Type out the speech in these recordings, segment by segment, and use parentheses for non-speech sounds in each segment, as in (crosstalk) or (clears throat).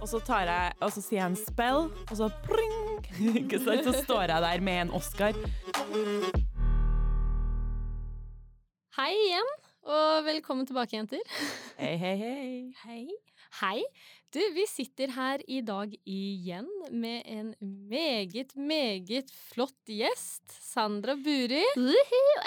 Og så, tar jeg, og så sier jeg en spell, og så pring! (laughs) Ikke sant? Så står jeg der med en Oscar. Hei igjen, og velkommen tilbake, jenter. Hei, hei, hei. Hei. Hei. Du, vi sitter her i dag igjen med en meget, meget flott gjest. Sandra Buri.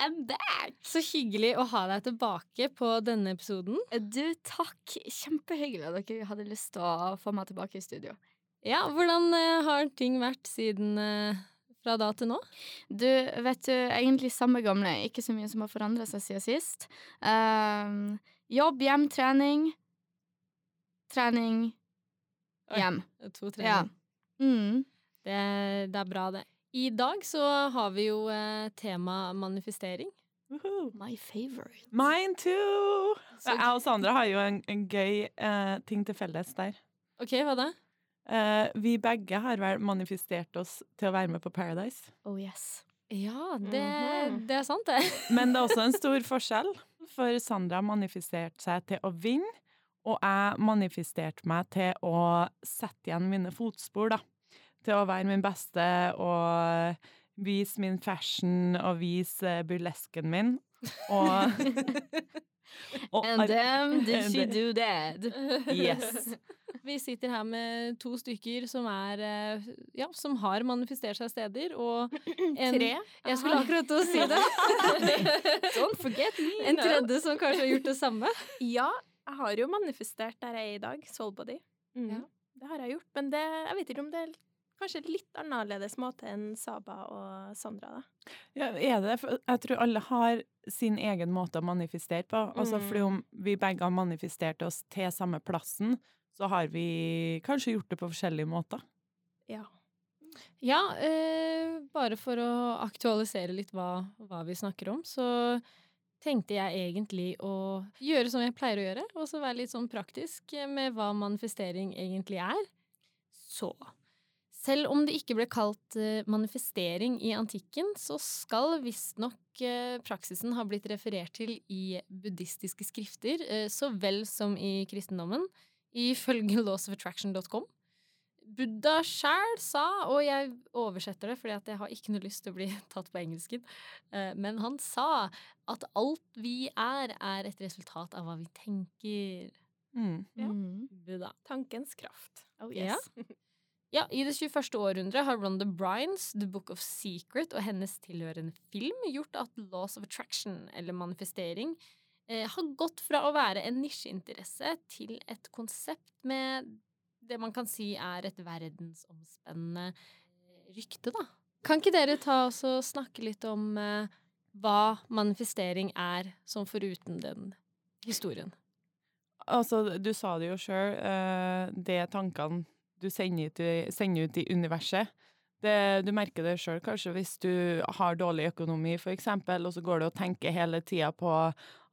I'm back! Så hyggelig å ha deg tilbake på denne episoden. Du, takk. Kjempehyggelig at dere hadde lyst til å få meg tilbake i studio. Ja, hvordan eh, har ting vært siden eh, fra da til nå? Du, vet du, egentlig samme gamle. Ikke så mye som har forandra seg siden sist. Uh, jobb, hjem, trening. Trening, Oi. to To Ja. trening. Mm. Det, det er bra, det. I dag så har vi jo eh, tema manifestering. Woohoo. My favorite. Mine too! Så- Jeg og Sandra har jo en, en gøy eh, ting til felles der. Ok, hva da? Eh, vi begge har vel manifestert oss til å være med på Paradise. Oh yes. Ja, det, Mhm. det er sant, det. Men det er også en stor forskjell, for Sandra manifesterte seg til å vinne, og jeg manifesterte meg til å sette igjen mine fotspor, da. Til å være min beste og vise min fashion og vise burlesken min. Og, (laughs) og And then did (laughs) she do that? Yes. (laughs) Vi sitter her med to stykker som er eh, Ja, som har manifestert seg steder, og (clears throat) en Tre. Jeg skulle akkurat til å si det. Don't forget me. En tredje som kanskje har gjort det samme. Ja, jeg har jo manifestert der jeg er i dag, Soulbody. Mm. Ja. Det har jeg gjort, men det, jeg vet ikke om det er kanskje litt annerledes måte enn Saba og Sandra, da. Ja, er det? For jeg tror alle har sin egen måte å manifestere på. Altså, Mm. fordi om vi begge har manifestert oss til samme plassen, så har vi kanskje gjort det på forskjellige måter. Ja. Ja, eh, bare for å aktualisere litt hva, hva vi snakker om, så tenkte jeg egentlig å gjøre som jeg pleier å gjøre, og så være litt sånn praktisk med hva manifestering egentlig er. Så selv om det ikke ble kalt eh, manifestering i antikken, så skal visstnok eh, praksisen ha blitt referert til i buddhistiske skrifter, eh, så vel som i kristendommen, ifølge lawsofattraction.com. Buddha sjæl sa, og jeg oversetter det fordi at jeg har ikke noe lyst til å bli (laughs) tatt på engelsken, eh, men han sa at alt vi er, er et resultat av hva vi tenker. Mm. Ja. Mm. Buddha. Tankens kraft. Oh yes. (laughs) Ja, I det 21. århundret har Rhonda Bryans The Book of Secret og hennes tilhørende film gjort at Laws of Attraction, eller manifestering, eh, har gått fra å være en nisjeinteresse til et konsept med det man kan si er et verdensomspennende eh, rykte, da. Kan ikke dere ta oss og snakke litt om eh, hva manifestering er, som foruten den historien? Altså, du sa det jo sjøl, det er tankene du sender ut, i- sender ut i universet. Det, du merker det sjøl kanskje hvis du har dårlig økonomi, for eksempel, og så går du og tenker hele tida på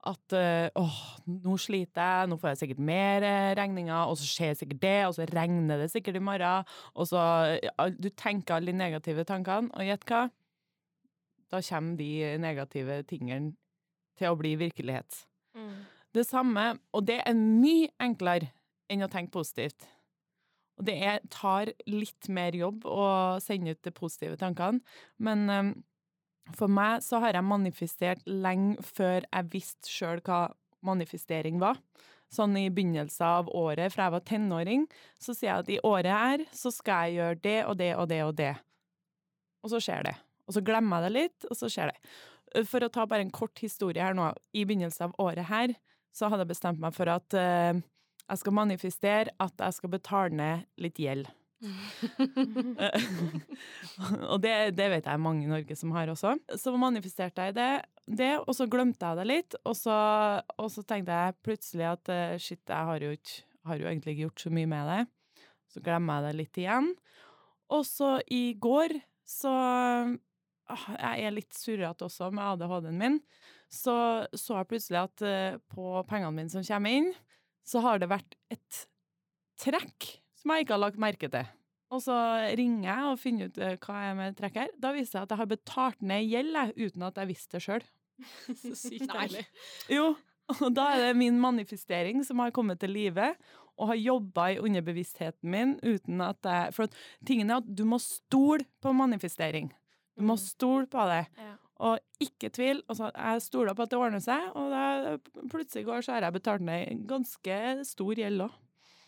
at eh, åh, nå sliter jeg, nå får jeg sikkert mer eh, regninger, og så skjer sikkert det, og så regner det sikkert i morgen, og så ja, Du tenker alle de negative tankene, og gjett hva? Da kommer de negative tingene til å bli virkelighet. Mm. Det samme, og det er mye enklere enn å tenke positivt. Og det er, tar litt mer jobb å sende ut de positive tankene, men for meg så har jeg manifestert lenge før jeg visste sjøl hva manifestering var. Sånn i begynnelsen av året, fra jeg var tenåring, så sier jeg at i året her så skal jeg gjøre det og det og det og det. Og så skjer det. Og så glemmer jeg det litt, og så skjer det. For å ta bare en kort historie her nå. I begynnelsen av året her så hadde jeg bestemt meg for at uh, jeg skal manifestere at jeg skal betale ned litt gjeld. (laughs) Og det, det vet jeg mange i Norge som har også. Så manifesterte jeg det, det og så glemte jeg det litt. Og så, og så tenkte jeg plutselig at eh, shit, jeg har jo, ikke, har jo egentlig ikke gjort så mye med det. Så glemmer jeg det litt igjen. Og så i går så ah, Jeg er litt surrete også med ADHD-en min. Så så jeg plutselig at eh, på pengene mine som kommer inn, så har det vært et trekk som jeg ikke har lagt merke til. Og så ringer jeg og finner ut eh, hva er med trekk her. Da viser det seg at jeg har betalt ned gjeld uten at jeg visste det sjøl. (laughs) Så sykt deilig. Jo, Og da er det min manifestering som har kommet til live, og har jobba i underbevisstheten min uten at jeg For tingen er at du må stole på manifestering. Du må Mm. stole på det. Ja. Og ikke tvil. Altså, jeg stoler på at det ordner seg, og da, plutselig i går så har jeg betalt ned ganske stor gjeld òg.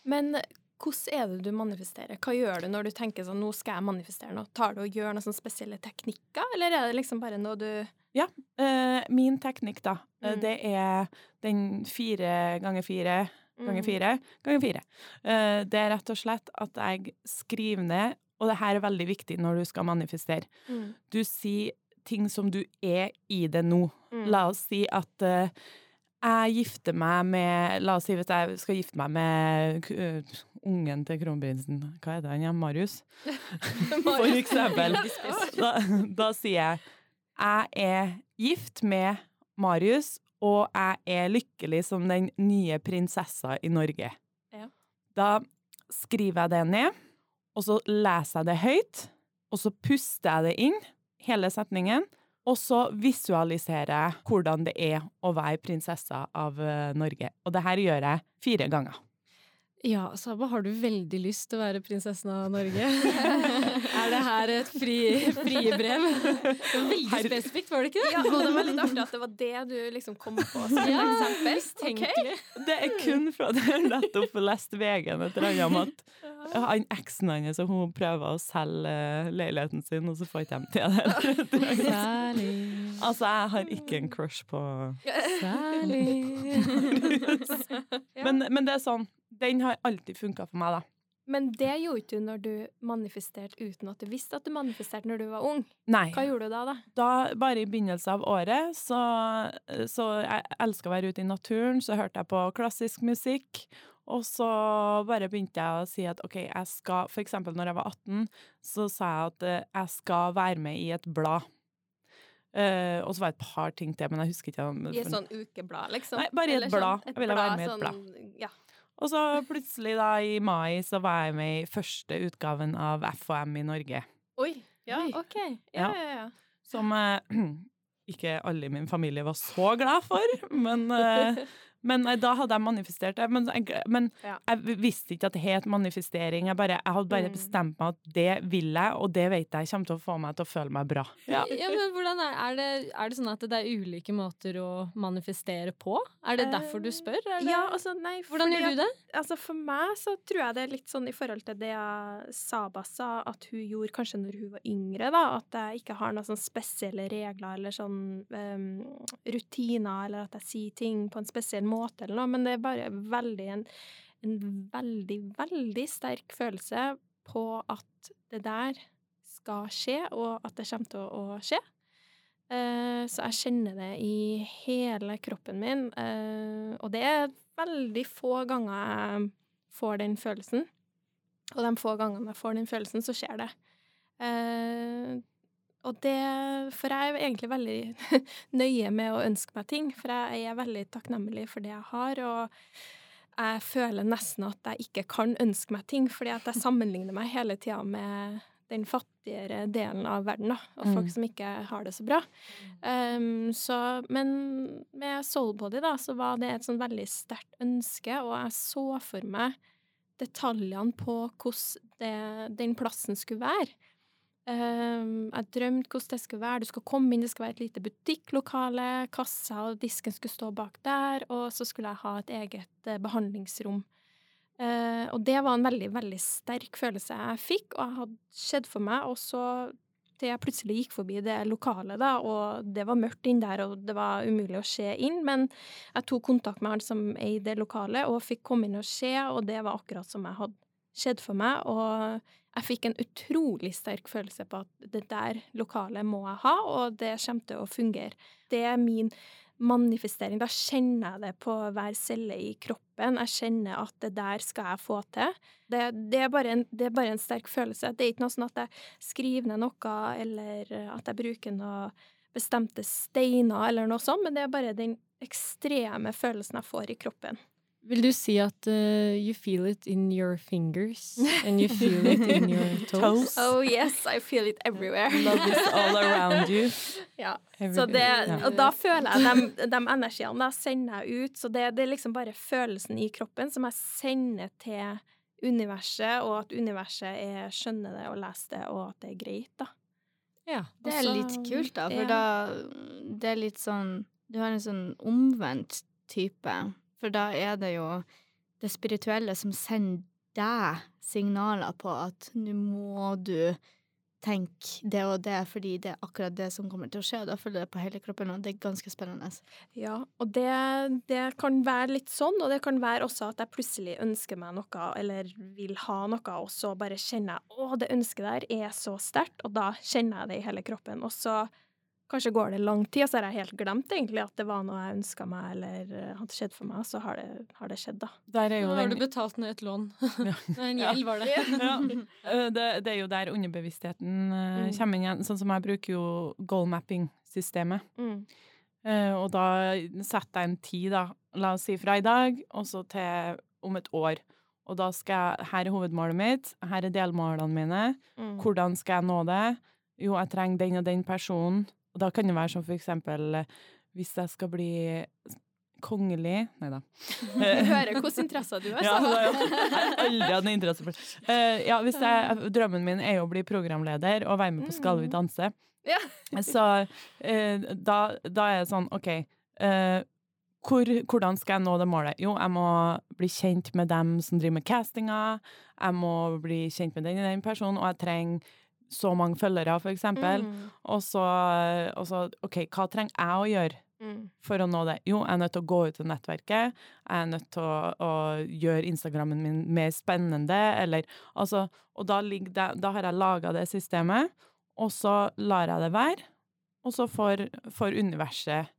Men hvordan er det du manifesterer? Hva gjør du når du tenker sånn, nå skal jeg manifestere noe? Tar du og gjør noen spesielle teknikker, eller er det liksom bare noe du Eh, min teknikk, da, eh, Mm. det er den fire ganger fire ganger Mm. fire ganger fire. Uh, det er rett og slett at jeg skriver ned, og det her er veldig viktig når du skal manifestere. Mm. Du sier ting som du er i det nå. Mm. La oss si at eh, jeg gifter meg med La oss si hvis jeg skal gifte meg med eh, ungen til kronprinsen. Hva heter han Ja, Marius? (laughs) For eksempel. Da, da sier jeg jeg er gift med Marius, og jeg er lykkelig som den nye prinsessa i Norge. Ja. Da skriver jeg det ned, og så leser jeg det høyt, og så puster jeg det inn, hele setningen, og så visualisere hvordan det er å være prinsessa av eh, Norge. Og det her gjør jeg fire ganger. Ja, Saba, har du veldig lyst til å være prinsessen av Norge? (laughs) er det her et fri, friebrev? Veldig spesifikt, var det ikke det? Ja, og det var litt artig at det var det du liksom kom på som et Ja, eksempel. Okay. Det er kun fra at jeg nettopp lest VG-en et eller annet om at han eksen hans og hun prøver å selge eh, leiligheten sin, og så får ikke de til det. (laughs) Særlig, Altså, jeg har ikke en crush på særlig. (laughs) men, men det er sånn, den har alltid funka for meg, da. Men det gjorde ikke du når du manifesterte uten at du visste at du manifesterte når du var ung. Nei. Hva gjorde du da, da? Da, bare i begynnelsen av året, så, så jeg elska å være ute i naturen, så hørte jeg på klassisk musikk. Og så bare begynte jeg å si at OK, jeg skal For eksempel når jeg var 18, så sa jeg at eh, jeg skal være med i et blad. Uh, og så var det et par ting til, men jeg husker ikke. om- I et sånn ukeblad, liksom? Nei, bare i et Eller blad. sånn- Jeg ville være med i et sånn, Ja. Og så plutselig, da, i mai, så var jeg med i første utgaven av FHM i Norge. Oi. Ja, Oi. OK. Ja, Ja. ja, ja. Som eh, (clears throat) ikke alle i min familie var så glad for, men, eh, (laughs) men eh, da hadde jeg manifestert det. Men, jeg, men Ja. jeg visste ikke at det het manifestering. Jeg, bare, jeg hadde bare Mm. bestemt meg at det vil jeg, og det vet jeg kommer til å få meg til å føle meg bra. Ja. Ja, men hvordan er, er, det, er det sånn at det er ulike måter å manifestere på? Er det derfor du spør? Er det, Ja, altså, nei, hvordan gjør du det? at- Altså, for meg så tror jeg det er litt sånn i forhold til det jeg Saba sa, at hun gjorde kanskje når hun var yngre, da, at jeg ikke har noen sånn spesielle regler eller sånn um, rutiner, eller at jeg sier ting på en spesiell måte eller noe, men det er bare veldig en, en veldig, veldig sterk følelse på at det der skal skje, og at det kommer til å skje. Eh, så jeg kjenner det i hele kroppen min, eh, og det er veldig få ganger jeg får den følelsen. Og de få gangene jeg får den følelsen, så skjer det. Og det For jeg er egentlig veldig (laughs) nøye med å ønske meg ting, for jeg er veldig takknemlig for det jeg har, og jeg føler nesten at jeg ikke kan ønske meg ting, fordi at jeg sammenligner meg hele tida med den fattigere delen av verden, da, og folk Mm. som ikke har det så bra. Um, så, men med Soulbody, da, så var det et sånn veldig sterkt ønske, og jeg så for meg detaljene på hvordan det, den plassen skulle være. Um, jeg drømte hvordan det skulle være. Du skal komme inn, det skal være et lite butikklokale, kassa og disken skulle stå bak der, og så skulle jeg ha et eget eh, behandlingsrom. Eh, og det var en veldig, veldig sterk følelse jeg fikk, og jeg hadde sett for meg, og så til jeg plutselig gikk forbi det lokalet, da, og det var mørkt inn der, og det var umulig å se inn, men jeg tok kontakt med han som eide lokalet, og fikk komme inn og se, og det var akkurat som jeg hadde skjedd for meg, og jeg fikk en utrolig sterk følelse på at det der lokalet må jeg ha, og det kommer til å fungere. Det er min manifestering. Da kjenner jeg det på hver celle i kroppen. Jeg kjenner at det der skal jeg få til. Det, det, er, bare en, det er bare en sterk følelse. Det er ikke noe sånn at jeg skriver ned noe, eller at jeg bruker noe bestemte steiner, eller noe sånt, men det er bare den ekstreme følelsen jeg får i kroppen. Vil du si at uh, you feel it in your fingers and you feel it in (laughs) your toes? Toes. Oh yes, I feel it everywhere. (laughs) Love is all around you. (laughs) Ja. Så det, og da føler jeg de, de energiene da sender jeg ut. Så det, det er liksom bare følelsen i kroppen som jeg sender til universet, og at universet er, skjønner det og leser det, og at det er greit, da. Ja. Det er litt kult, da, for ja. da Det er litt sånn Du har en sånn omvendt type, for da er det jo det spirituelle som sender deg signaler på at nå må du tenke det og det, fordi det er akkurat det som kommer til å skje, da føler jeg det på hele kroppen, og det er ganske spennende. Ja, og det, det kan være litt sånn, og det kan være også at jeg plutselig ønsker meg noe, eller vil ha noe, og så bare kjenner jeg å, det ønsket der er så sterkt, og da kjenner jeg det i hele kroppen. Og så kanskje går det lang tid, og så har jeg helt glemt egentlig at det var noe jeg ønska meg, eller eh, hadde skjedd for meg, så har det, har det skjedd, da. Der er Nå har har du betalt ned et lån. (laughs) Ja. En gjeld var det. ja. Eh, det, det er jo der underbevisstheten eh, Mm. kommer inn igjen. Sånn som jeg bruker jo goal mapping-systemet. Mm. Eh, og da setter jeg en tid, da. La oss si fra i dag, og så til om et år. Og da skal jeg Her er hovedmålet mitt, her er delmålene mine. Mm. Hvordan skal jeg nå det? Jo, jeg trenger den og den personen. Og da kan det være som for eksempel eh, hvis jeg skal bli kongelig Nei da. (laughs) Hører hvilke interesser du (laughs) har. Ja, har jeg aldri hatt noe interesse for. uh, ja, jeg, drømmen min er jo å bli programleder og være med på Skal vi danse. Ja. Så uh, da, da er det sånn, OK uh, hvor, Hvordan skal jeg nå det målet? Jo, jeg må bli kjent med dem som driver med castinga. Jeg må bli kjent med den og den personen, og jeg trenger så mange følgere, for eksempel. Mm. Og så, og så OK, hva trenger jeg å gjøre? Mm. for å nå det? Jo, jeg er nødt til å gå ut av nettverket. Jeg er nødt til å, å gjøre Instagrammen min mer spennende, eller altså Og da, det, da har jeg laga det systemet, og så lar jeg det være. Og så får, får universet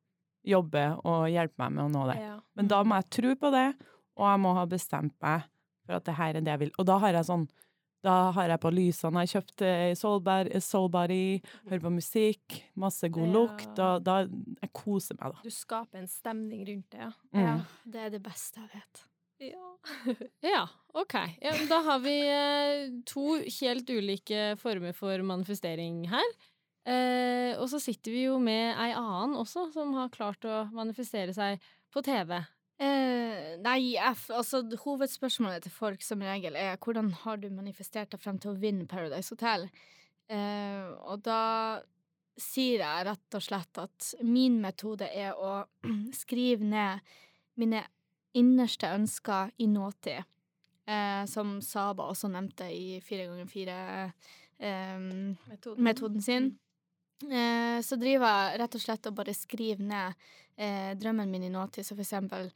jobbe og hjelpe meg med å nå det. Ja. Men da må jeg tro på det, og jeg må ha bestemt meg for at det her er det jeg vil. Og da har jeg sånn da har jeg på lysene, jeg kjøpte i eh, soulbody, hører på musikk, masse god Ja. lukt, og da jeg koser meg, da. Du skaper en stemning rundt det, ja. Mm. Ja, det er det beste jeg vet. Ja. (laughs) Ja, ok. Ja, da har vi eh, to helt ulike former for manifestering her. Eh, og så sitter vi jo med ei annen også, som har klart å manifestere seg på TV. Eh, nei, altså hovedspørsmålet til folk som regel er hvordan har du manifestert deg frem til å vinne Paradise Hotel? Eh, og da sier jeg rett og slett at min metode er å (clears throat) skrive ned mine innerste ønsker i nåtid. Eh, som Saba også nevnte i Fire ganger fire eh, sin. Eh, så driver jeg rett og slett og bare skriver ned eh, drømmen min i nåtid. Så for eksempel,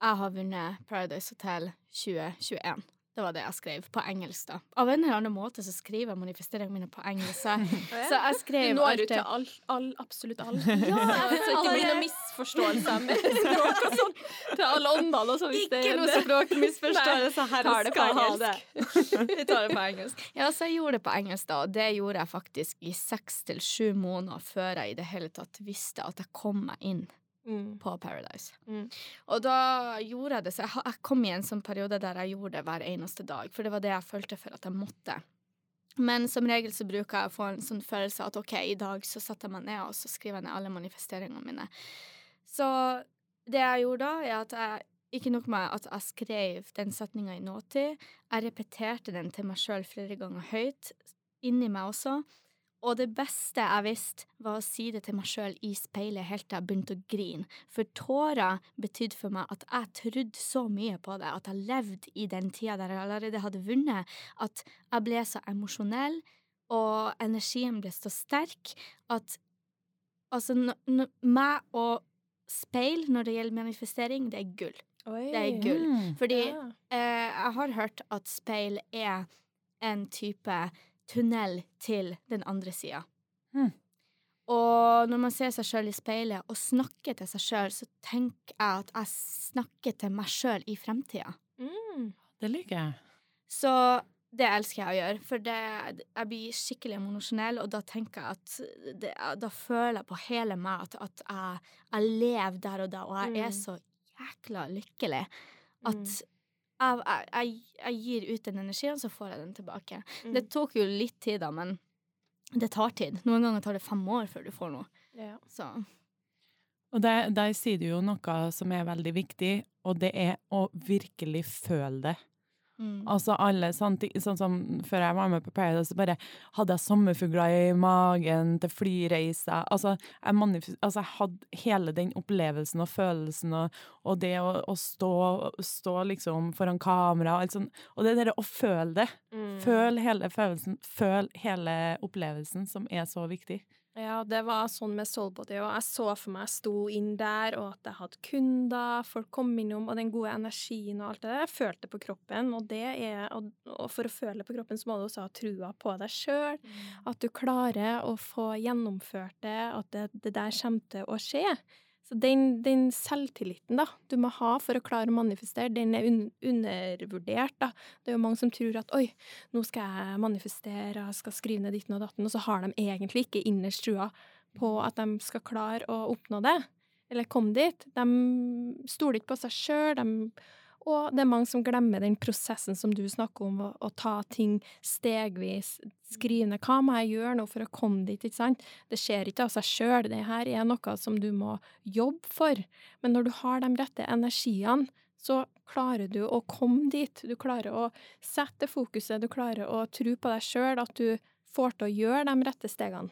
jeg har vunnet Paradise Hotel 2021. Det var det jeg skrev på engelsk, da. Av en eller annen måte så skriver jeg manifesteringene mine på engelsk. Så, (laughs) så jeg skrev Nå er du til all, all, absolutt alt. (laughs) Ja, (laughs) så det ikke blir noen misforståelser med språk og sånn. Til alle åndene og så det Ikke noe språkmisforståelse her. skal det ha det. Vi tar det på engelsk. Ja, så jeg gjorde det på engelsk, da. Og det gjorde jeg faktisk i seks til sju måneder før jeg i det hele tatt visste at jeg kom meg inn Mm. på Paradise. Mm. Og da gjorde jeg det, så jeg, kom i en sånn periode der jeg gjorde det hver eneste dag, for det var det jeg følte for at jeg måtte. Men som regel så bruker jeg å få en sånn følelse at ok, i dag så setter jeg meg ned og så skriver jeg ned alle manifesteringene mine. Så det jeg gjorde da, er at jeg ikke nok med at jeg skrev den setninga i nåtid, jeg repeterte den til meg sjøl flere ganger høyt, inni meg også. Og det beste jeg visste, var å si det til meg sjøl i speilet helt til jeg begynte å grine. For tårer betydde for meg at jeg trodde så mye på det, at jeg levde i den tida der jeg allerede hadde vunnet, at jeg ble så emosjonell, og energien ble så sterk at Altså, meg og speil når det gjelder manifestering, det er gull. Oi. Det er gull. Mm. Fordi Ja. eh, jeg har hørt at speil er en type tunnel til den andre sida. Mm. Og når man ser seg sjøl i speilet og snakker til seg sjøl, så tenker jeg at jeg snakker til meg sjøl i fremtida. Mm. Det liker jeg. Så det elsker jeg å gjøre, for det, jeg blir skikkelig emosjonell, og da tenker jeg at det, Da føler jeg på hele meg at, at jeg, jeg lever der og da, og jeg er Mm. så jækla lykkelig At Mm. Jeg, jeg, jeg, gir ut den energien, så får jeg den tilbake. Mm. Det tok jo litt tid, da, men det tar tid. Noen ganger tar det fem år før du får noe. Ja. Så Og der, der sier du jo noe som er veldig viktig, og det er å virkelig føle det. Mm. Altså alle ting, sånn som før jeg var med på Paradise, så bare hadde jeg sommerfugler i magen til flyreiser. Altså, jeg, altså, jeg hadde hele den opplevelsen og følelsen og, og det å, å stå, stå liksom foran kamera og alt sånt. Og det der å føle det. Mm. Føl hele følelsen, føl hele opplevelsen, som er så viktig. Ja, det var sånn med Soulbody, og jeg så for meg jeg sto inn der, og at jeg hadde kunder, folk kom innom, og den gode energien og alt det der, jeg følte på kroppen, og det er, og, og for å føle på kroppen så må du også ha trua på deg sjøl, at du klarer å få gjennomført det, at det, det der kommer til å skje. Så den, den selvtilliten da, du må ha for å klare å manifestere, den er un undervurdert. da. Det er jo mange som tror at oi, nå skal jeg manifestere, jeg skal skrive ned ditten og datten, og så har de egentlig ikke innerst trua på at de skal klare å oppnå det, eller komme dit. De stoler ikke på seg sjøl, og det er mange som glemmer den prosessen som du snakker om, å, å ta ting stegvis, skrive ned hva må jeg gjøre nå for å komme dit, ikke sant? Det skjer ikke av seg sjøl, det her er noe som du må jobbe for. Men når du har de rette energiene, så klarer du å komme dit. Du klarer å sette fokuset, du klarer å tro på deg sjøl, at du får til å gjøre de rette stegene.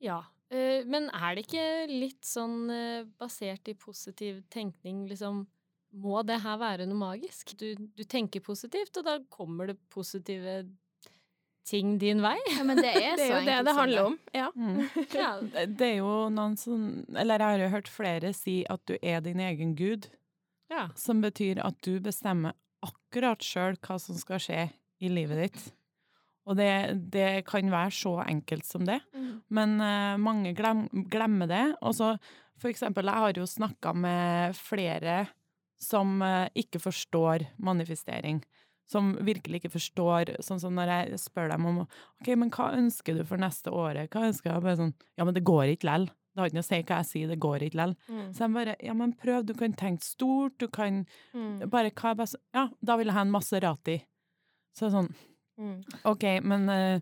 Ja, eh, men er det ikke litt sånn eh, basert i positiv tenkning, liksom Må det her være noe magisk? Du, du tenker positivt, og da kommer det positive ting din vei? ja, men det er (laughs) Det er så jo det det handler om. Ja. Mm. (laughs) Ja. (laughs) Det er jo noen som Eller jeg har jo hørt flere si at du er din egen gud, ja. som betyr at du bestemmer akkurat sjøl hva som skal skje i livet ditt. Og det, det kan være så enkelt som det, men uh, mange glem, glemmer det. Og så for eksempel, jeg har jo snakka med flere som eh, ikke forstår manifestering. Som virkelig ikke forstår Sånn som når jeg spør dem om OK, men hva ønsker du for neste året? Hva ønsker jeg? Bare sånn Ja, men det går ikke lell. Det har ikke noe å si hva jeg sier, det går ikke lell. Mm. Så jeg bare Ja, men prøv, du kan tenke stort, du kan Mm. bare hva er best Ja, da vil jeg ha en Maserati. Så sånn Mm. OK, men uh,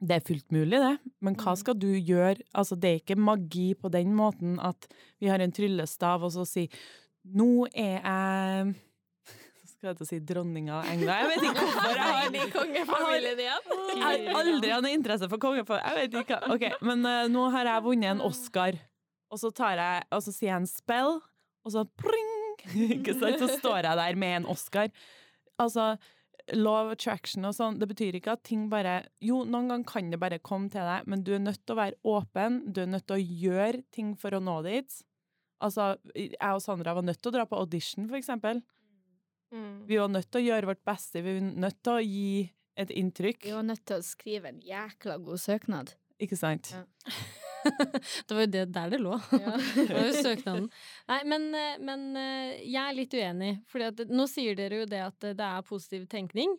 det er fullt mulig, det. Men hva Mm. skal du gjøre? Altså, det er ikke magi på den måten at vi har en tryllestav, og så si Nå er jeg (laughs) Skal jeg til å si dronninga av England? Jeg vet ikke hvorfor. Jeg har, (laughs) Kongefamilien igjen. jeg har aldri hatt interesse for kongefamilien. Ikke. Men eh, nå har jeg vunnet en Oscar, og så, tar jeg, og så sier jeg en spell, og så pring! (laughs) Ikke sant? Så står jeg der med en Oscar. Altså, law attraction og sånn, det betyr ikke at ting bare Jo, noen ganger kan det bare komme til deg, men du er nødt til å være åpen, du er nødt til å gjøre ting for å nå dit. Altså, jeg og Sandra var nødt til å dra på audition, for eksempel. Mm. Vi var nødt til å gjøre vårt beste, vi var nødt til å gi et inntrykk. Vi var nødt til å skrive en jækla god søknad. Ikke sant? Ja. (laughs) Det var jo det der det lå. Ja. (laughs) Det var jo søknaden. Nei, men, eh, men eh, jeg er litt uenig. For nå sier dere jo det at det er positiv tenkning,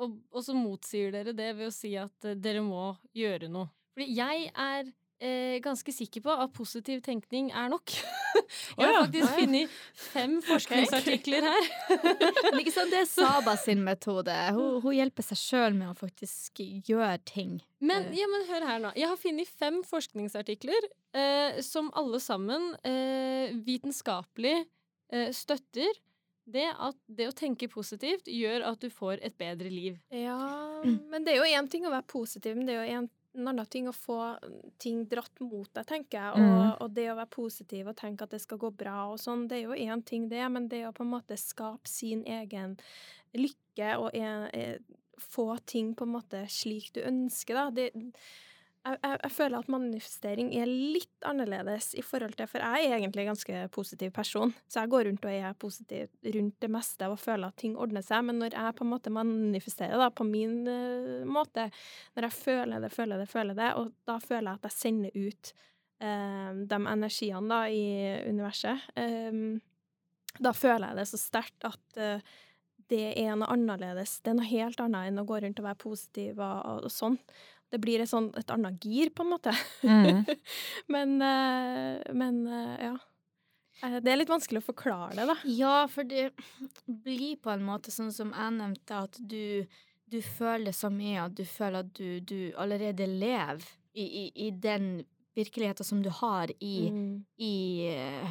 og, og så motsier dere det ved å si at eh, dere må gjøre noe. Fordi jeg er eh, ganske sikker på at positiv tenkning er nok. (laughs) Jeg har faktisk funnet fem forskningsartikler her. (laughs) Ikke sant, det er Saba sin metode. Hun, hun hjelper seg sjøl med å faktisk gjøre ting. Men, ja, men hør her nå. Jeg har funnet fem forskningsartikler eh, som alle sammen eh, vitenskapelig eh, støtter det at det å tenke positivt gjør at du får et bedre liv. Ja, men det er jo én ting å være positiv, men det er jo en, en annen ting å få ting dratt mot deg, tenker jeg. Og, Mm. og det å være positiv og tenke at det skal gå bra og sånn, det er jo én ting, det, men det å på en måte skape sin egen lykke og en, eh, få ting på en måte slik du ønsker, da, det jeg, jeg, føler at manifestering er litt annerledes i forhold til For jeg er egentlig en ganske positiv person, så jeg går rundt og er positiv rundt det meste og føler at ting ordner seg. Men når jeg på en måte manifesterer da, på min uh, måte, når jeg føler det, føler det, føler det, og da føler jeg at jeg sender ut uh, de energiene da i universet, eh, da føler jeg det så sterkt at uh, det er noe annerledes. Det er noe helt annet enn å gå rundt og være positiv og, og, og sånn. Det blir et, sånn, et annet gir, på en måte. Mm. (laughs) men, eh, men eh, ja. Eh, Det er litt vanskelig å forklare det, da. Ja, for det blir på en måte sånn som jeg nevnte, at du, du føler så mye at du føler at du, du allerede lever i, i, i den virkeligheten som du har i, Mm. i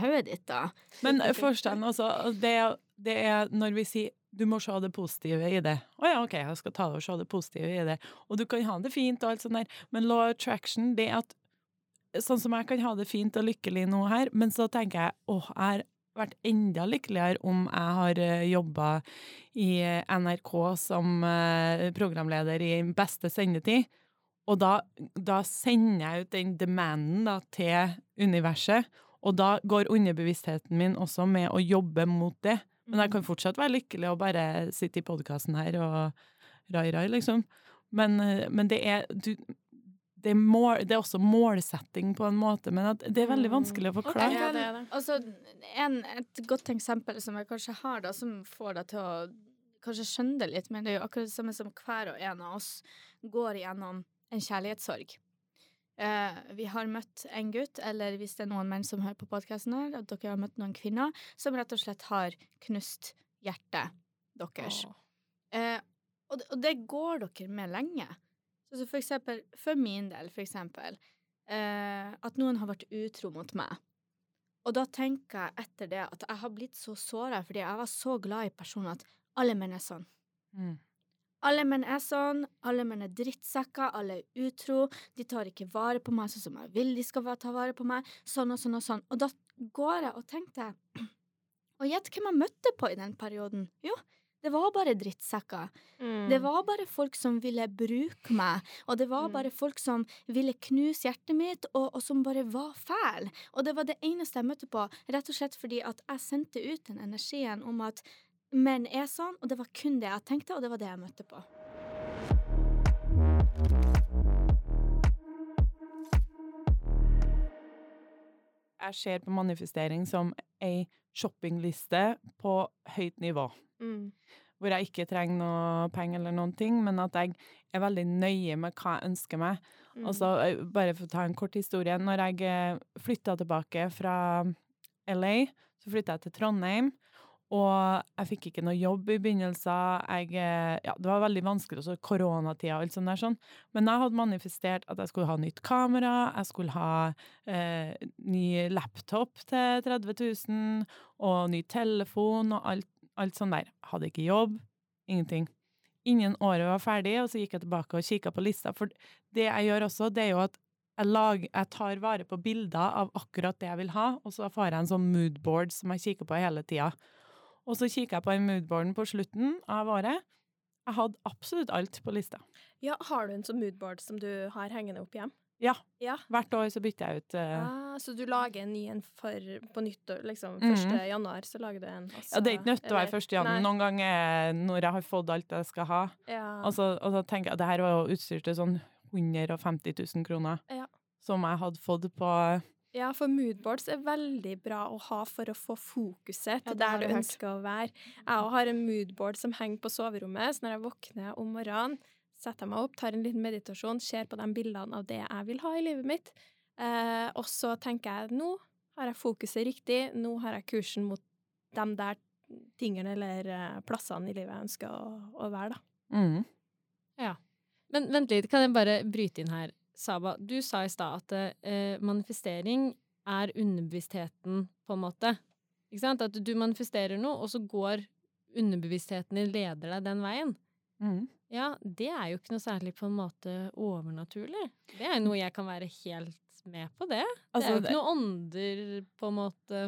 hodet ditt, da. Men forstå altså, det, det er når vi sier du må se det positive i det. Å ja, OK, jeg skal ta det og se det positive i det. Og du kan ha det fint og alt sånt der, men law attraction, det at Sånn som jeg kan ha det fint og lykkelig nå her, men så tenker jeg åh, jeg har vært enda lykkeligere om jeg har jobba i eh, NRK som eh, programleder i beste sendetid. Og da, da sender jeg ut den demanden da, til universet, og da går underbevisstheten min også med å jobbe mot det. Men jeg kan fortsatt være lykkelig og bare sitte i podkasten her og rai-rai, liksom. Men, eh, men det er du, det, er mål, det er også målsetting på en måte, men at det er veldig vanskelig å forklare. Ja, det det. Altså, en, et godt eksempel som jeg kanskje har, da, som får deg til å kanskje skjønne det litt, men det er jo akkurat det samme som hver og en av oss går igjennom en kjærlighetssorg. Eh, vi har møtt en gutt, eller hvis det er noen menn som hører på podkasten her, at dere har møtt noen kvinner som rett og slett har knust hjertet deres. Eh, og, det- og det går dere med lenge. Så, så for eksempel, for min del, for eksempel, eh, at noen har vært utro mot meg. Og da tenker jeg etter det at jeg har blitt så såra fordi jeg var så glad i personen at alle menn er sånn. Mm. Alle menn er sånn, alle menn er drittsekker, alle er utro, de tar ikke vare på meg sånn som jeg vil de skal ta vare på meg, sånn og sånn og sånn. Og da går jeg og tenkte (clears throat) Og gjett hvem jeg møtte på i den perioden? Jo, det var bare drittsekker. Mm. Det var bare folk som ville bruke meg, og det var Mm. bare folk som ville knuse hjertet mitt, og, og som bare var fæle. Og det var det eneste jeg møtte på, rett og slett fordi at jeg sendte ut den energien om at menn er sånn, og det var kun det jeg tenkte, og det var det jeg møtte på. Jeg ser på manifestering som ei shoppingliste på høyt nivå. Mm. hvor jeg ikke trenger noe penger eller noen ting, men at jeg er veldig nøye med hva jeg ønsker meg. Mm. Og så, eh, bare for å ta en kort historie, når jeg flytta tilbake fra LA, så flytta jeg til Trondheim, og jeg fikk ikke noe jobb i begynnelsen. Jeg, eh, ja, det var veldig vanskelig, også koronatida og alt sånt der sånn. Men jeg hadde manifestert at jeg skulle ha nytt kamera, jeg skulle ha eh, ny laptop til 30 000, og ny telefon og alt, alt sånt der. Hadde ikke jobb, ingenting. Innen året var ferdig, og så gikk jeg tilbake og kikka på lista. For det jeg gjør også, det er jo at jeg, lager, jeg tar vare på bilder av akkurat det jeg vil ha, og så får jeg en sånn moodboard som jeg kikker på hele tida. Og så kikker jeg på den moodboarden på slutten av året. Jeg hadde absolutt alt på lista. Ja, har du en sånn moodboard som du har hengende opp hjem? Ja. Ja. Hvert år så bytter jeg ut uh... Ah, så du lager en ny en for, på nyttår, liksom Mhm. 1. januar, så lager du en? og Ja, det er ikke nødt til å være 1. januar. Nei. Noen ganger når jeg har fått alt jeg skal ha, Ja. og så, og så tenker jeg det her var jo utstyr til sånn 150 000 kroner. Ja. Som jeg hadde fått på Ja, for moodboards er veldig bra å ha for å få fokuset til ja, der du ønsker å være. Jeg har en moodboard som henger på soverommet, så når jeg våkner om morgenen, setter jeg meg opp, tar en liten meditasjon, ser på de bildene av det jeg vil ha i livet mitt, eh, og så tenker jeg nå har jeg fokuset riktig, nå har jeg kursen mot de der tingene eller eh, plassene i livet jeg ønsker å, å være, da. mm. Men vent litt, kan jeg bare bryte inn her? Saba, du sa i stad at eh, manifestering er underbevisstheten, på en måte. Ikke sant? At du manifesterer noe, og så går underbevisstheten din leder deg den veien. Mm. Ja, det er jo ikke noe særlig på en måte overnaturlig. Det er jo noe jeg kan være helt med på, det. Det Altså, er jo ikke noe ånder, på en måte.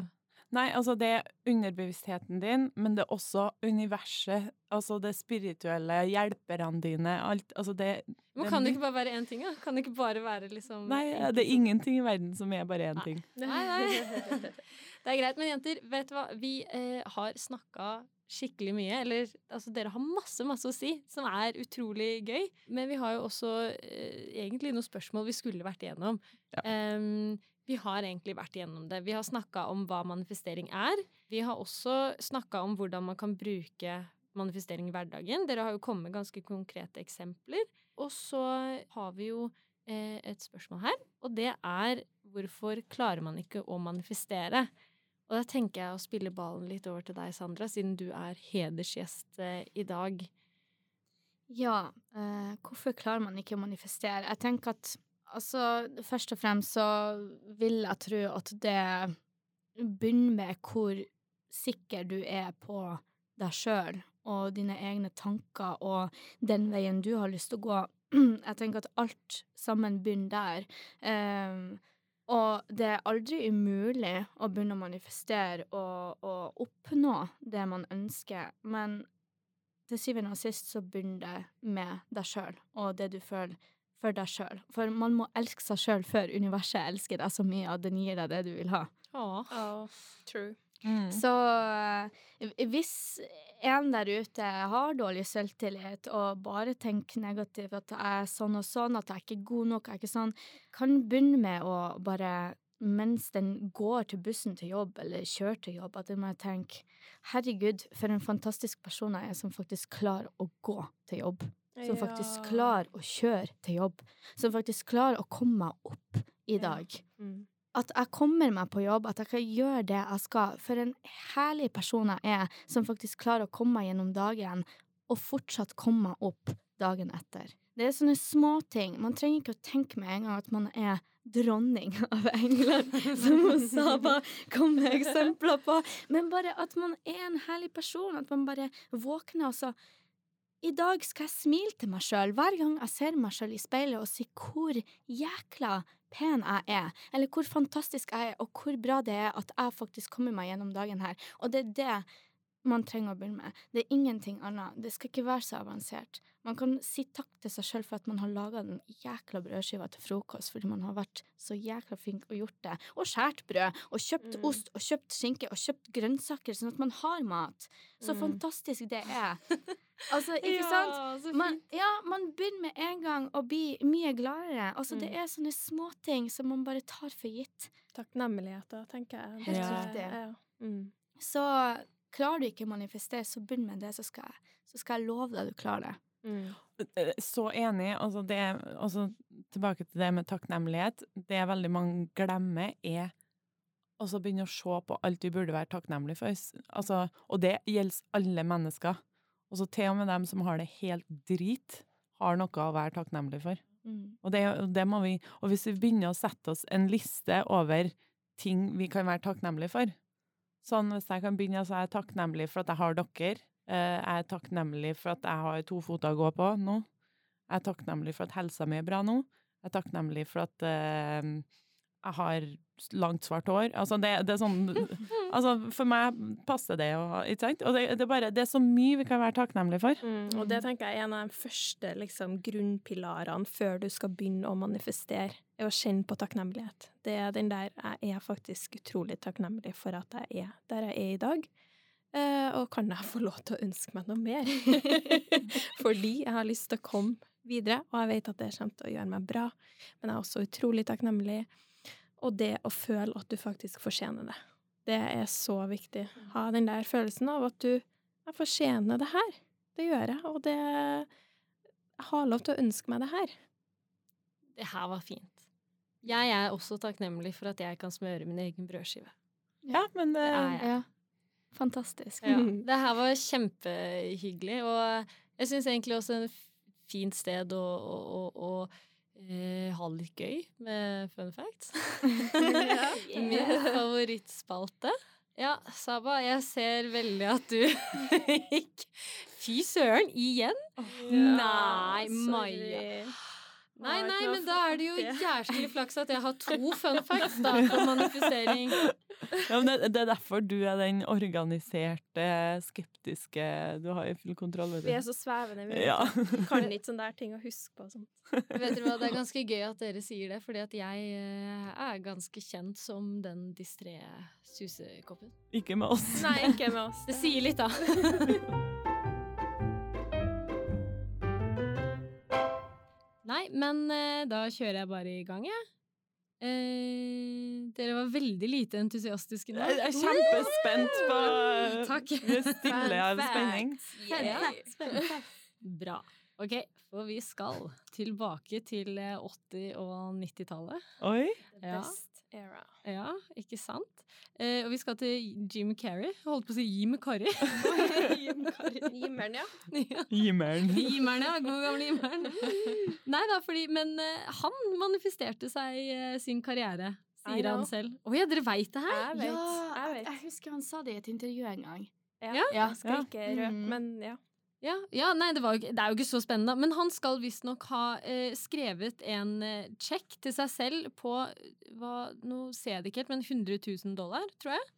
Nei, altså det er underbevisstheten din, men det er også universet, altså det spirituelle, hjelperne dine, alt, altså det Men kan det ikke bare være én ting, da? Kan det ikke bare være liksom Nei, det er ingenting i verden som er bare én Nei. ting. (laughs) Nei, nei. (laughs) Det er greit. Men jenter, vet du hva? Vi eh, har snakka skikkelig mye. Eller altså, dere har masse, masse å si, som er utrolig gøy. Men vi har jo også eh, egentlig noen spørsmål vi skulle vært igjennom. Ja. Em, vi har egentlig vært igjennom det. Vi har snakka om hva manifestering er. Vi har også snakka om hvordan man kan bruke manifestering i hverdagen. Dere har jo kommet med ganske konkrete eksempler. Og så har vi jo eh, et spørsmål her, og det er hvorfor klarer man ikke å manifestere? Og da tenker jeg å spille ballen litt over til deg, Sandra, siden du er hedersgjest eh, i dag. Ja, eh, hvorfor klarer man ikke å manifestere? Jeg tenker at altså, først og fremst så vil jeg tro at det begynner med hvor sikker du er på deg sjøl og dine egne tanker og den veien du har lyst til å gå. (clears throat) Jeg tenker at alt sammen begynner der. Um, og det er aldri umulig å begynne å manifestere og, og oppnå det man ønsker, men til syvende og sist så begynner det med deg sjøl og det du føler for deg sjøl. For man må elske seg sjøl før universet elsker deg så mye at den gir deg det du vil ha. Oh. Oh, true. Mm. Så eh, hvis en der ute har dårlig selvtillit og bare tenker negativt at jeg er sånn og sånn, at jeg ikke er god nok, jeg er ikke sånn, kan begynne med å bare mens den går til bussen til jobb, eller kjører til jobb, at den må tenke herregud, for en fantastisk person jeg er som faktisk klarer å gå til jobb. Som faktisk klarer å kjøre til jobb. Som faktisk klarer å komme meg opp i dag. Mm. At jeg kommer meg på jobb, at jeg kan gjøre det jeg skal. For en herlig person jeg er, som faktisk klarer å komme meg gjennom dagen, og fortsatt komme meg opp dagen etter. Det er sånne småting. Man trenger ikke å tenke med en gang at man er dronning (laughs) av England, som hun Saba (laughs) kom med eksempler på. Men bare at man er en herlig person. At man bare våkner og så i dag skal jeg smile til meg sjøl hver gang jeg ser meg sjøl i speilet og si hvor jækla pen jeg er, eller hvor fantastisk jeg er, og hvor bra det er at jeg faktisk kommer meg gjennom dagen her. Og det er det man trenger å begynne med. Det er ingenting annet. Det skal ikke være så avansert. Man kan si takk til seg sjøl for at man har laga den jækla brødskiva til frokost fordi man har vært så jækla flink og gjort det. Og skåret brød, og kjøpt Mm. ost, og kjøpt skinke, og kjøpt grønnsaker, sånn at man har mat. Så Mm. fantastisk det er. (laughs) Altså, ikke sant? Man, ja, man begynner med en gang å bli mye gladere. Altså, Det Mm. er sånne småting som man bare tar for gitt. Takknemlighet, da, tenker jeg. Helt Ja. riktig. Ja. Mm. Så klarer du ikke å manifestere, så begynn med det, så skal jeg, så skal jeg love deg du klarer det. Mm. Eh, Så enig. Altså det, altså tilbake til det med takknemlighet. Det veldig mange glemmer, er å begynne å se på alt vi burde være takknemlig for. Altså, og det gjelder alle mennesker. Også til og med dem som har det helt drit, har noe å være takknemlig for. Og det, det må vi Og hvis vi begynner å sette oss en liste over ting vi kan være takknemlige for Sånn hvis jeg kan begynne, så er jeg takknemlig for at jeg har dere. Eh, Jeg er takknemlig for at jeg har to føtter å gå på nå. Jeg er takknemlig for at helsa mi er bra nå. Jeg er takknemlig for at eh, jeg har langt, svart hår. Altså, det, det er sånn (laughs) Altså, for meg passer det jo, ikke sant? Og det, det, er bare, det er så mye vi kan være takknemlige for. Mm, og det tenker jeg er en av de første liksom, grunnpilarene før du skal begynne å manifestere, er å kjenne på takknemlighet. Det er den der jeg er faktisk utrolig takknemlig for at jeg er der jeg er i dag. Eh, og kan jeg få lov til å ønske meg noe mer? (laughs) Fordi jeg har lyst til å komme videre, og jeg vet at det kommer til å gjøre meg bra. Men jeg er også utrolig takknemlig. Og det å føle at du faktisk fortjener det. Det er så viktig. Ha den der følelsen av at du jeg fortjener det her. Det gjør jeg, og det Jeg har lov til å ønske meg det her. Det her var fint. Jeg er også takknemlig for at jeg kan smøre min egen brødskive. Ja, men Det det er jeg. Ja. Fantastisk. Ja. Det her var kjempehyggelig, og jeg syns egentlig også et fint sted å, å, å, å eh, ha det litt gøy med fun facts. (laughs) (laughs) Min favorittspalte. Ja, Saba, jeg ser veldig at du (laughs) gikk Fy søren, igjen? Nei, Maja. Nei, nei, men da er det jo jævlig flaks at jeg har to fun facts da på manifestering. (laughs) Ja, men det, det er derfor du er den organiserte, skeptiske Du har jo full kontroll, vet du. Vi er så svevende. Vi Ja. kan ikke sånne der ting å huske på. og Sånt. Vet dere hva, Det er ganske gøy at dere sier det, fordi at jeg eh, er ganske kjent som den distré susekoppen. Ikke med oss. Nei, ikke med oss. Det sier litt, da. (laughs) Nei, men eh, da kjører jeg bare i gang, jeg. Eh, dere var veldig lite entusiastiske nå. Jeg er kjempespent på Takk. Vi er stille av spenning. Yeah. Bra. Ok, for vi skal tilbake til eh, 80- og 90-tallet. Oi. Ja. Era. Ja, ikke sant? Eh, og vi skal til Jim Carrey. Holdt på å si Jim Carrey. (laughs) Jimmeren, ja. (laughs) ja. Jimmeren. (laughs) Jimeren, ja. God gamle Jimmeren. Nei da, fordi Men eh, han manifesterte seg eh, sin karriere, sier han selv. Å ja, dere veit det her? Jeg vet. Ja, jeg vet. jeg husker han sa det i et intervju en gang. Ja. Ja. Ja. Jeg skal Ja. ikke røpe, Mm. men ja. Ja, ja nei, det, var, jo det er jo ikke så spennende. Men han skal visstnok ha eh, skrevet en eh, check til seg selv på hva, Nå ser jeg det ikke helt, men 100 000 dollar, tror jeg.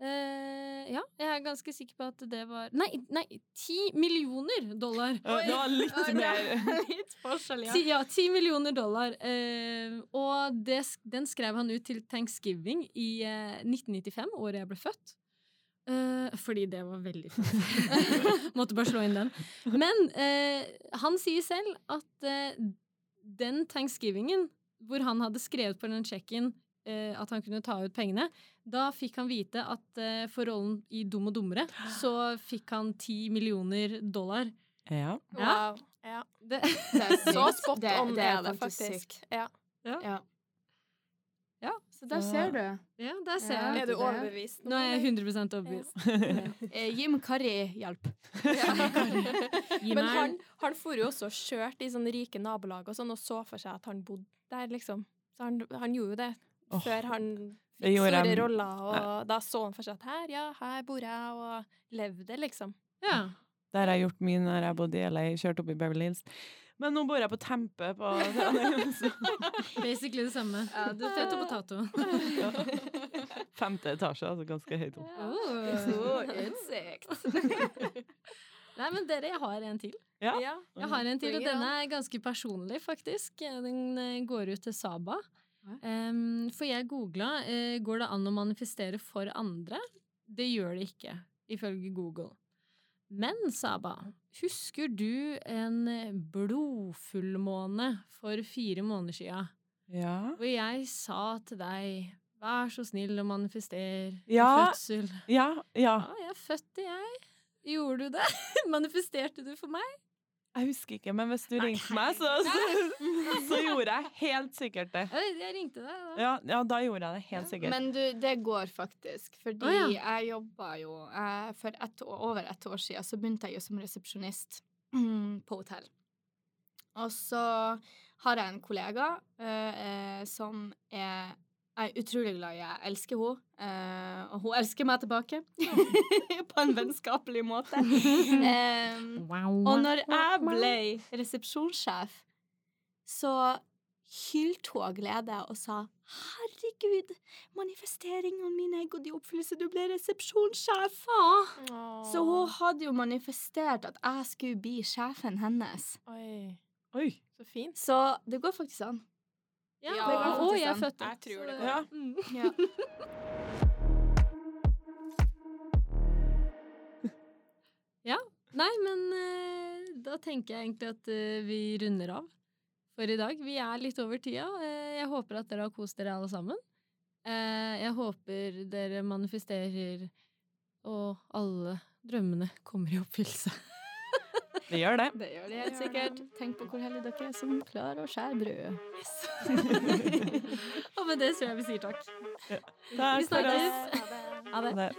Eh, ja, jeg er ganske sikker på at det var Nei, nei 10 millioner dollar! Oi, Det var litt mer (laughs) Litt forskjell, Ti, ja, 10 millioner dollar. Eh, og det, den skrev han ut til thanksgiving i eh, 1995, året jeg ble født. Eh, fordi det var veldig fint. (laughs) Måtte bare slå inn den. Men uh, han sier selv at uh, den thanksgivingen hvor han hadde skrevet på den sjekken eh, at han kunne ta ut pengene, da fikk han vite at for rollen i Dum og dummere så fikk han ti millioner dollar. Ja. Ja. Wow. Ja. Det, Det er Så (laughs) spot Det- on det er er det faktisk faktisk. Ja. Ja. Ja. Så der ser du. ja, der ser Ja. jeg. Er du overbevist? Nå er jeg 100 overbevist. Ja. Jim Carrey hjelp. Men han, han for jo også og kjørte i sånne rike nabolag og sånn, og så for seg at han bodde der, liksom. Så han, han gjorde jo det oh, før han fikk store roller, og da så han for seg at her, ja, her bor jeg, og levde, liksom. Ja. Der har jeg gjort mye når jeg bodde i LA, kjørt opp i Beverly Hills. Men nå bor jeg på Tempe på (laughs) Basically det samme. Ja, du- Potato, ja. femte etasje, altså ganske høyt opp. Oh. (laughs) utsikt. (laughs) Nei, men dere, jeg har en til. Ja. Jeg har en til, og denne er ganske personlig, faktisk. Den eh, går ut til Saba. Um, for jeg googla uh, går det an å manifestere for andre. Det gjør det ikke, ifølge Google. Men Saba, husker du en blodfullmåne for fire måneder sia? Ja. Hvor jeg sa til deg Vær så snill og manifestere Ja. fødsel. Ja, ja. Ja, jeg fødte, jeg. Gjorde du det? (laughs) Manifesterte du for meg? Jeg husker ikke, men hvis du ringte meg, så, så, (laughs) så gjorde jeg helt sikkert det. Jeg, ringte deg da. Ja, ja, da gjorde jeg det helt sikkert. Men du, det går faktisk. Fordi Å, ja. jeg jobba jo eh, For et år, over et år siden så begynte jeg jo som resepsjonist mm, på hotell. Og så har jeg en kollega eh, eh, som er jeg er utrolig glad i. Jeg elsker henne, Uh, og hun elsker meg tilbake. (laughs) på en vennskapelig måte. (laughs) Um, og når jeg ble resepsjonssjef, så hylte hun av glede og sa herregud, manifesteringene mine er gått i oppfyllelse, du ble resepsjonssjef. Så hun hadde jo manifestert at jeg skulle bli sjefen hennes. Oi, Oi. så fint. Så det går faktisk an. Ja, Ja, Og, og jeg er født født. Jeg tror det går. Ja. Mm. (laughs) Ja. Nei, men eh, da tenker jeg egentlig at eh, vi runder av for i dag. Vi er litt over tida. Eh, jeg håper at dere har kost dere alle sammen. Eh, jeg håper dere manifesterer og alle drømmene kommer i oppfyllelse. (laughs) Det gjør det. Det gjør det helt sikkert. Tenk på hvor heldige dere er som klarer å skjære brødet. Yes. (laughs) og med det tror jeg vi sier takk. Ja. Takk vi snakkes. Ha det. Ha det. Ha det.